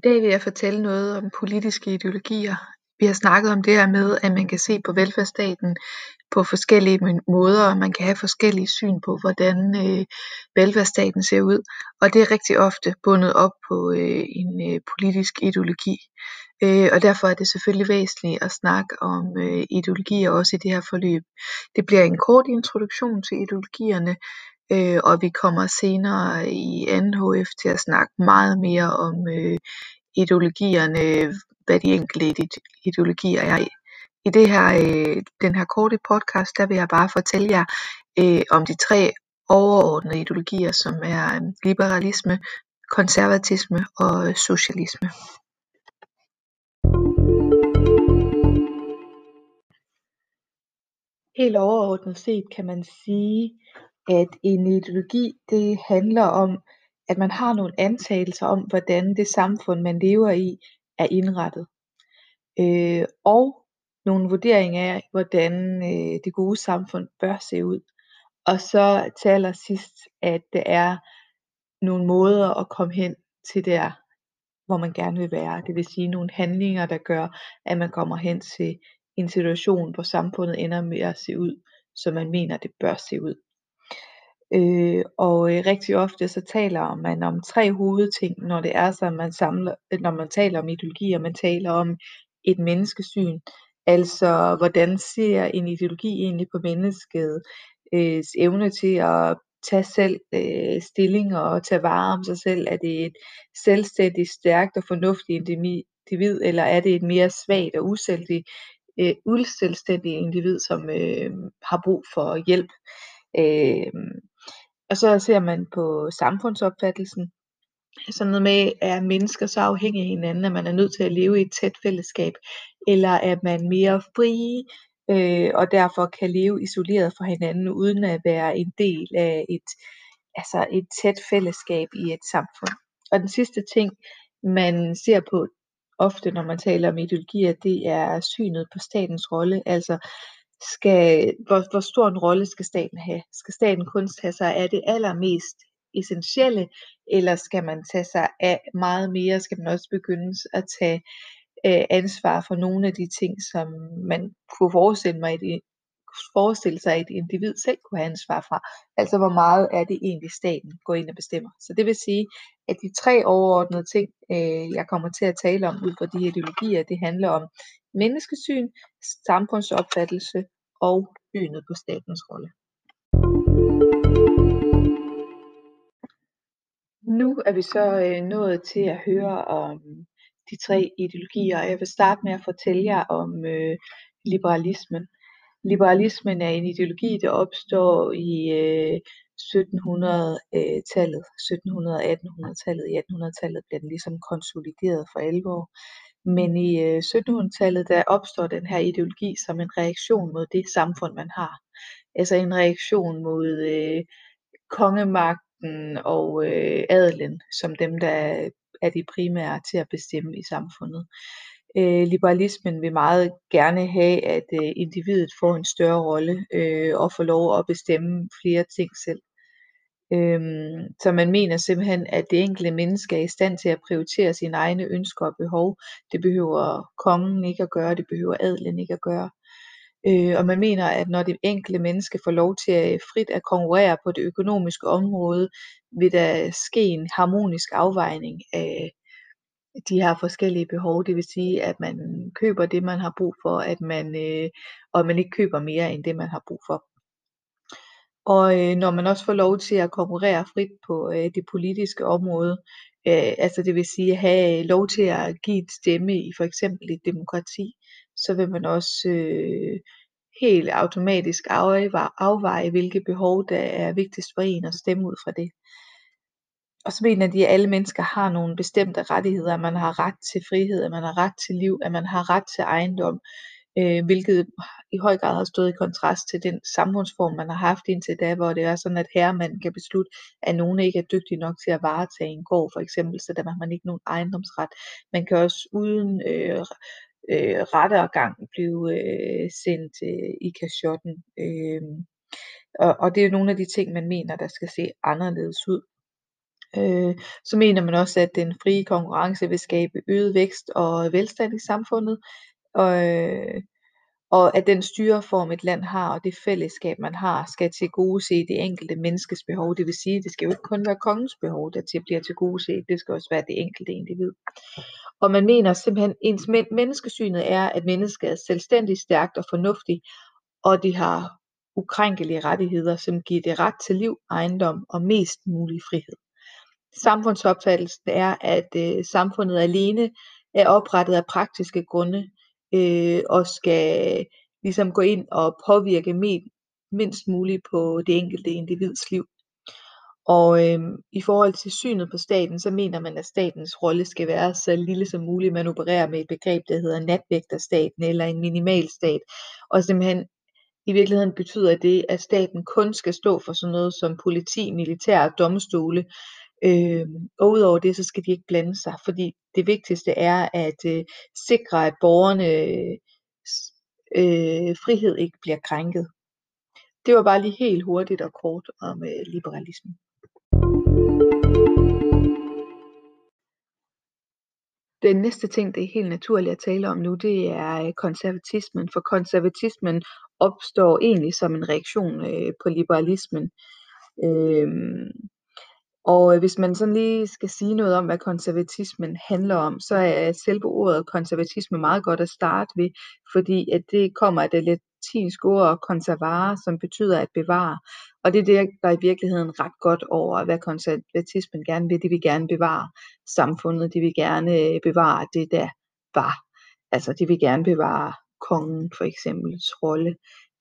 I dag vil jeg fortælle noget om politiske ideologier. Vi har snakket om det her med, at man kan se på velfærdsstaten på forskellige måder, og man kan have forskellige syn på, hvordan øh, velfærdsstaten ser ud. Og det er rigtig ofte bundet op på øh, en øh, politisk ideologi. Øh, og derfor er det selvfølgelig væsentligt at snakke om øh, ideologier også i det her forløb. Det bliver en kort introduktion til ideologierne, øh, og vi kommer senere i anden HF til at snakke meget mere om øh, ideologierne, hvad de enkelte ideologier er. I det her, øh, den her korte podcast, der vil jeg bare fortælle jer øh, om de tre overordnede ideologier, som er øh, liberalisme, konservatisme og socialisme. Helt overordnet set kan man sige, at en ideologi det handler om, at man har nogle antagelser om, hvordan det samfund, man lever i, er indrettet. Øh, og nogle vurderinger af, hvordan øh, det gode samfund bør se ud. Og så til allersidst, at det er nogle måder at komme hen til der, hvor man gerne vil være. Det vil sige nogle handlinger, der gør, at man kommer hen til en situation, hvor samfundet ender med at se ud, som man mener, det bør se ud. Øh, og øh, rigtig ofte så taler man om tre hovedting, når det er så, man samler, når man taler om ideologi, og man taler om et menneskesyn. Altså, hvordan ser en ideologi egentlig på menneskets øh, evne til at tage selv øh, stilling og tage vare om sig selv? Er det et selvstændigt, stærkt og fornuftigt individ, eller er det et mere svagt og uselvstændigt, øh, uselvstændigt individ, som øh, har brug for hjælp? Øh, og så ser man på samfundsopfattelsen, sådan noget med, er mennesker så afhængige af hinanden, at man er nødt til at leve i et tæt fællesskab, eller er man mere frie, øh, og derfor kan leve isoleret fra hinanden, uden at være en del af et, altså et tæt fællesskab i et samfund. Og den sidste ting, man ser på ofte, når man taler om ideologier, det er synet på statens rolle, altså skal, hvor, hvor stor en rolle skal staten have? Skal staten kun tage sig af det allermest essentielle, eller skal man tage sig af meget mere? Skal man også begynde at tage øh, ansvar for nogle af de ting, som man kunne forestille mig, at forestille sig, at et individ selv kunne have ansvar fra. Altså hvor meget er det egentlig staten går ind og bestemmer. Så det vil sige, at de tre overordnede ting, øh, jeg kommer til at tale om ud fra de ideologier, det handler om menneskesyn, samfundsopfattelse og synet på statens rolle. Nu er vi så øh, nået til at høre om øh, de tre ideologier, jeg vil starte med at fortælle jer om øh, liberalismen. Liberalismen er en ideologi, der opstår i øh, 1700-tallet, 1700-1800-tallet. I 1800-tallet bliver den ligesom konsolideret for alvor. Men i øh, 1700-tallet, der opstår den her ideologi som en reaktion mod det samfund, man har. Altså en reaktion mod øh, kongemagten og øh, adelen, som dem, der er de primære til at bestemme i samfundet. Øh, liberalismen vil meget gerne have, at øh, individet får en større rolle øh, og får lov at bestemme flere ting selv. Øhm, så man mener simpelthen, at det enkelte menneske er i stand til at prioritere sine egne ønsker og behov. Det behøver kongen ikke at gøre, det behøver adelen ikke at gøre. Øh, og man mener, at når det enkelte menneske får lov til at frit at konkurrere på det økonomiske område, vil der ske en harmonisk afvejning af de her forskellige behov. Det vil sige, at man køber det, man har brug for, at man, øh, og man ikke køber mere end det, man har brug for. Og øh, når man også får lov til at konkurrere frit på øh, det politiske område, øh, altså det vil sige have lov til at give et stemme i for eksempel et demokrati, så vil man også øh, helt automatisk afveje, afveje, hvilke behov der er vigtigst for en og stemme ud fra det. Og så mener de, at alle mennesker har nogle bestemte rettigheder, at man har ret til frihed, at man har ret til liv, at man har ret til ejendom, øh, hvilket i høj grad har stået i kontrast til den samfundsform, man har haft indtil da, hvor det er sådan, at herremanden kan beslutte, at nogen ikke er dygtig nok til at varetage en gård, for eksempel, så der har man ikke nogen ejendomsret. Man kan også uden øh, øh, rettergang blive øh, sendt øh, i kashotten. Øh, og, og det er nogle af de ting, man mener, der skal se anderledes ud. Øh, så mener man også, at den frie konkurrence vil skabe øget vækst og velstand i samfundet, og, øh, og at den styreform et land har, og det fællesskab man har, skal til gode se det enkelte menneskes behov. Det vil sige, det skal jo ikke kun være kongens behov, der til bliver til gode se, det skal også være det enkelte individ. Og man mener simpelthen, ens menneskesynet er, at mennesket er selvstændigt, stærkt og fornuftigt, og de har ukrænkelige rettigheder, som giver det ret til liv, ejendom og mest mulig frihed. Samfundsopfattelsen er, at øh, samfundet alene er oprettet af praktiske grunde øh, og skal ligesom gå ind og påvirke med, mindst muligt på det enkelte individs liv. Og øh, i forhold til synet på staten, så mener man, at statens rolle skal være så lille som muligt. Man opererer med et begreb, der hedder natvægterstaten eller en minimalstat. Og simpelthen i virkeligheden betyder det, at staten kun skal stå for sådan noget som politi, militær og domstole. Øh, og udover det, så skal de ikke blande sig, fordi det vigtigste er at øh, sikre, at borgerne øh, frihed ikke bliver krænket. Det var bare lige helt hurtigt og kort om øh, liberalismen. Den næste ting, det er helt naturligt at tale om nu, det er øh, konservatismen, for konservatismen opstår egentlig som en reaktion øh, på liberalismen. Øh, og øh, hvis man sådan lige skal sige noget om, hvad konservatismen handler om, så er selve ordet konservatisme meget godt at starte ved, fordi at det kommer af det latinske ord conservare, som betyder at bevare. Og det er det, der i virkeligheden ret godt over, hvad konservatismen gerne vil. De vil gerne bevare samfundet, de vil gerne øh, bevare det, der var. Altså, de vil gerne bevare kongen for eksempel rolle,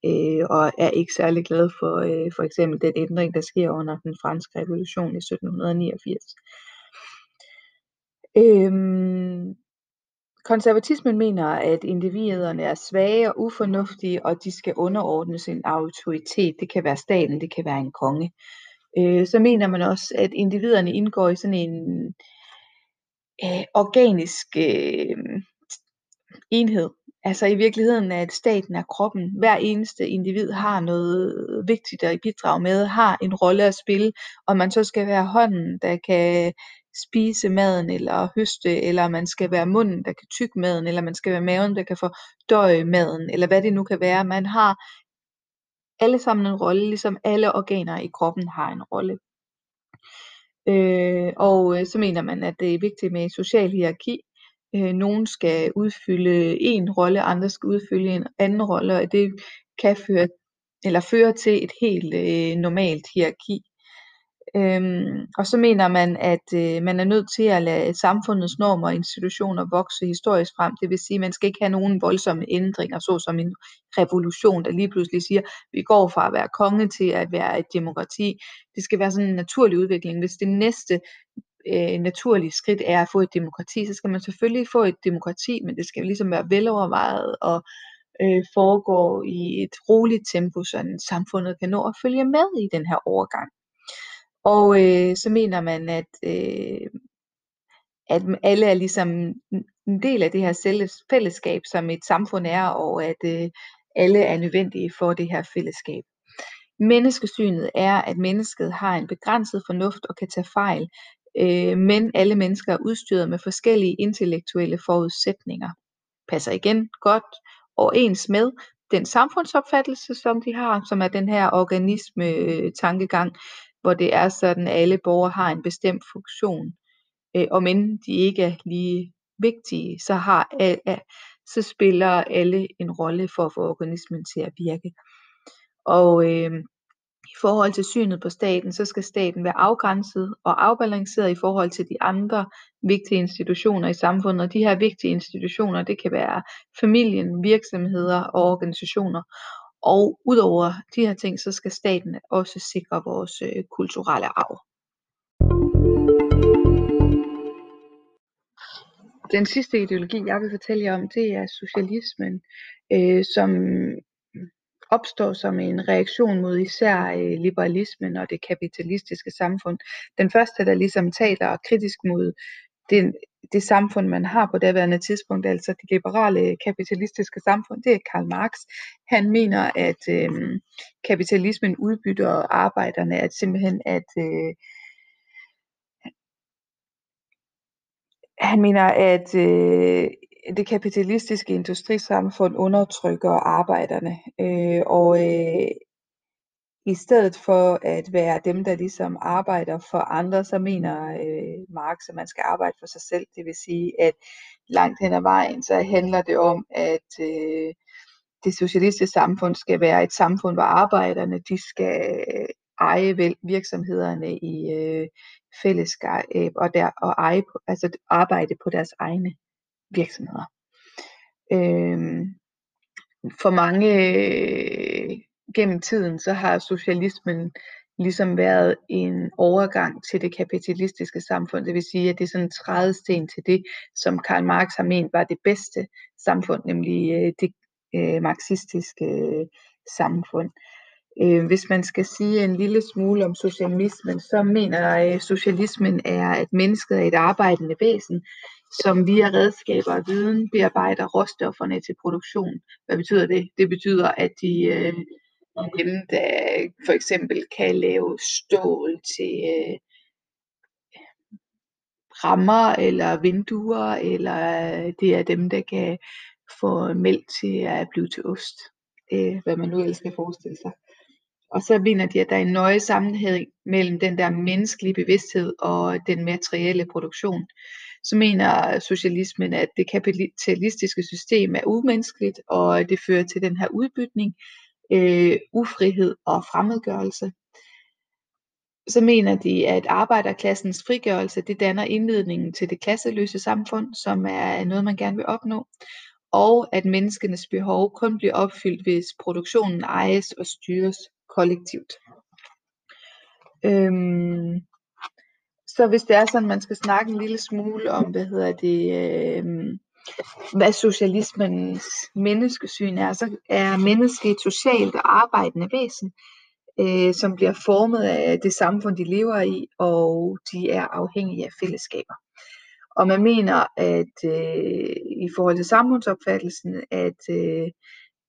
øh, og er ikke særlig glad for øh, for eksempel den ændring, der sker under den franske revolution i 1789. Øhm, konservatismen mener, at individerne er svage og ufornuftige, og de skal underordnes en autoritet. Det kan være staten, det kan være en konge. Øh, så mener man også, at individerne indgår i sådan en øh, organisk øh, enhed, Altså i virkeligheden at staten er kroppen. Hver eneste individ har noget vigtigt at bidrage med, har en rolle at spille, og man så skal være hånden, der kan spise maden eller høste, eller man skal være munden, der kan tygge maden, eller man skal være maven, der kan fordøje maden, eller hvad det nu kan være. Man har alle sammen en rolle, ligesom alle organer i kroppen har en rolle. Øh, og øh, så mener man, at det er vigtigt med social hierarki, øh, nogen skal udfylde en rolle, andre skal udfylde en anden rolle, og det kan føre eller føre til et helt øh, normalt hierarki. Øhm, og så mener man, at øh, man er nødt til at lade samfundets normer og institutioner vokse historisk frem. Det vil sige, at man skal ikke have nogen voldsomme ændringer, såsom en revolution, der lige pludselig siger, at vi går fra at være konge til at være et demokrati. Det skal være sådan en naturlig udvikling. Hvis det næste øh, naturlige skridt er at få et demokrati, så skal man selvfølgelig få et demokrati, men det skal ligesom være velovervejet og øh, foregå i et roligt tempo, så samfundet kan nå at følge med i den her overgang. Og øh, så mener man, at, øh, at alle er ligesom en del af det her fællesskab, som et samfund er, og at øh, alle er nødvendige for det her fællesskab. Menneskesynet er, at mennesket har en begrænset fornuft og kan tage fejl, øh, men alle mennesker er udstyret med forskellige intellektuelle forudsætninger. Passer igen godt overens med den samfundsopfattelse, som de har, som er den her organisme-tankegang, hvor det er sådan, at alle borgere har en bestemt funktion. Øh, og men de ikke er lige vigtige, så, har, så spiller alle en rolle for at få organismen til at virke. Og øh, i forhold til synet på staten, så skal staten være afgrænset og afbalanceret i forhold til de andre vigtige institutioner i samfundet. Og de her vigtige institutioner, det kan være familien, virksomheder og organisationer. Og udover de her ting, så skal staten også sikre vores øh, kulturelle arv. Den sidste ideologi, jeg vil fortælle jer om, det er socialismen, øh, som opstår som en reaktion mod især øh, liberalismen og det kapitalistiske samfund. Den første, der ligesom taler kritisk mod det, det samfund, man har på daværende tidspunkt, altså det liberale kapitalistiske samfund, det er Karl Marx. Han mener, at øh, kapitalismen udbytter arbejderne, at simpelthen at øh, han mener, at øh, det kapitalistiske industrisamfund undertrykker arbejderne, øh, og øh, i stedet for at være dem, der ligesom arbejder for andre, så mener øh, Marx, at man skal arbejde for sig selv. Det vil sige, at langt hen ad vejen, så handler det om, at øh, det socialistiske samfund skal være et samfund, hvor arbejderne de skal øh, eje virksomhederne i øh, fællesskab og, der, og eje, altså arbejde på deres egne virksomheder. Øh, for mange øh, gennem tiden, så har socialismen ligesom været en overgang til det kapitalistiske samfund. Det vil sige, at det er sådan en trædesten til det, som Karl Marx har ment var det bedste samfund, nemlig øh, det øh, marxistiske øh, samfund. Øh, hvis man skal sige en lille smule om socialismen, så mener jeg, at socialismen er, at mennesket er et arbejdende væsen, som via redskaber og viden bearbejder råstofferne til produktion. Hvad betyder det? Det betyder, at de øh, dem, der for eksempel kan lave stål til øh, rammer eller vinduer, eller øh, det er dem, der kan få mælk til at blive til ost, øh, hvad man nu ellers kan forestille sig. Og så mener de, at der er en nøje sammenhæng mellem den der menneskelige bevidsthed og den materielle produktion. Så mener socialismen, at det kapitalistiske system er umenneskeligt, og det fører til den her udbytning, øh, ufrihed og fremmedgørelse. Så mener de, at arbejderklassens frigørelse, det danner indledningen til det klasseløse samfund, som er noget, man gerne vil opnå og at menneskenes behov kun bliver opfyldt, hvis produktionen ejes og styres kollektivt. Øhm, så hvis det er sådan, man skal snakke en lille smule om, hvad hedder det, øhm, hvad socialismens menneskesyn er, så er mennesket et socialt og arbejdende væsen, øh, som bliver formet af det samfund, de lever i, og de er afhængige af fællesskaber. Og man mener, at øh, i forhold til samfundsopfattelsen, at øh,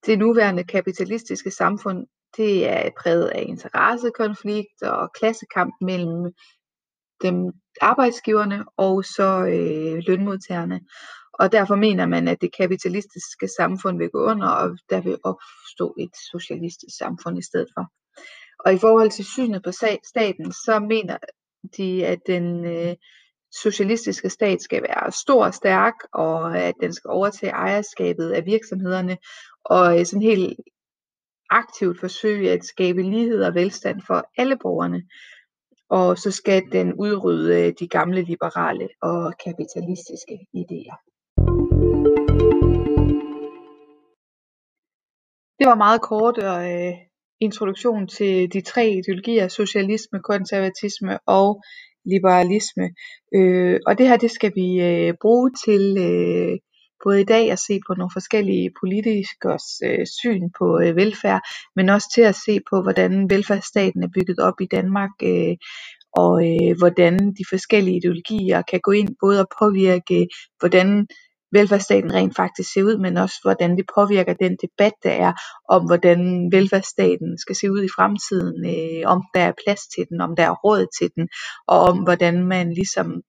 det nuværende kapitalistiske samfund, det er præget af interessekonflikt og klassekamp mellem dem arbejdsgiverne og så øh, lønmodtagerne. Og derfor mener man, at det kapitalistiske samfund vil gå under, og der vil opstå et socialistisk samfund i stedet for. Og i forhold til synet på staten, så mener de, at den øh, socialistiske stat skal være stor og stærk, og at den skal overtage ejerskabet af virksomhederne, og øh, sådan helt aktivt forsøge at skabe lighed og velstand for alle borgerne. Og så skal den udrydde øh, de gamle liberale og kapitalistiske idéer. Det var meget kort og øh, introduktion til de tre ideologier, socialisme, konservatisme og liberalisme. Øh, og det her, det skal vi øh, bruge til øh, både i dag at se på nogle forskellige politikers øh, syn på øh, velfærd, men også til at se på, hvordan velfærdsstaten er bygget op i Danmark, øh, og øh, hvordan de forskellige ideologier kan gå ind både og påvirke, hvordan velfærdsstaten rent faktisk ser ud, men også hvordan det påvirker den debat, der er om, hvordan velfærdsstaten skal se ud i fremtiden, øh, om der er plads til den, om der er råd til den, og om hvordan man ligesom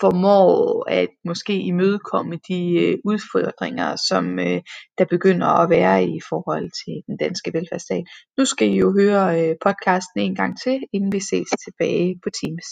formår at måske imødekomme de øh, udfordringer, som øh, der begynder at være i forhold til den danske velfærdsstat. Nu skal I jo høre øh, podcasten en gang til, inden vi ses tilbage på Teams.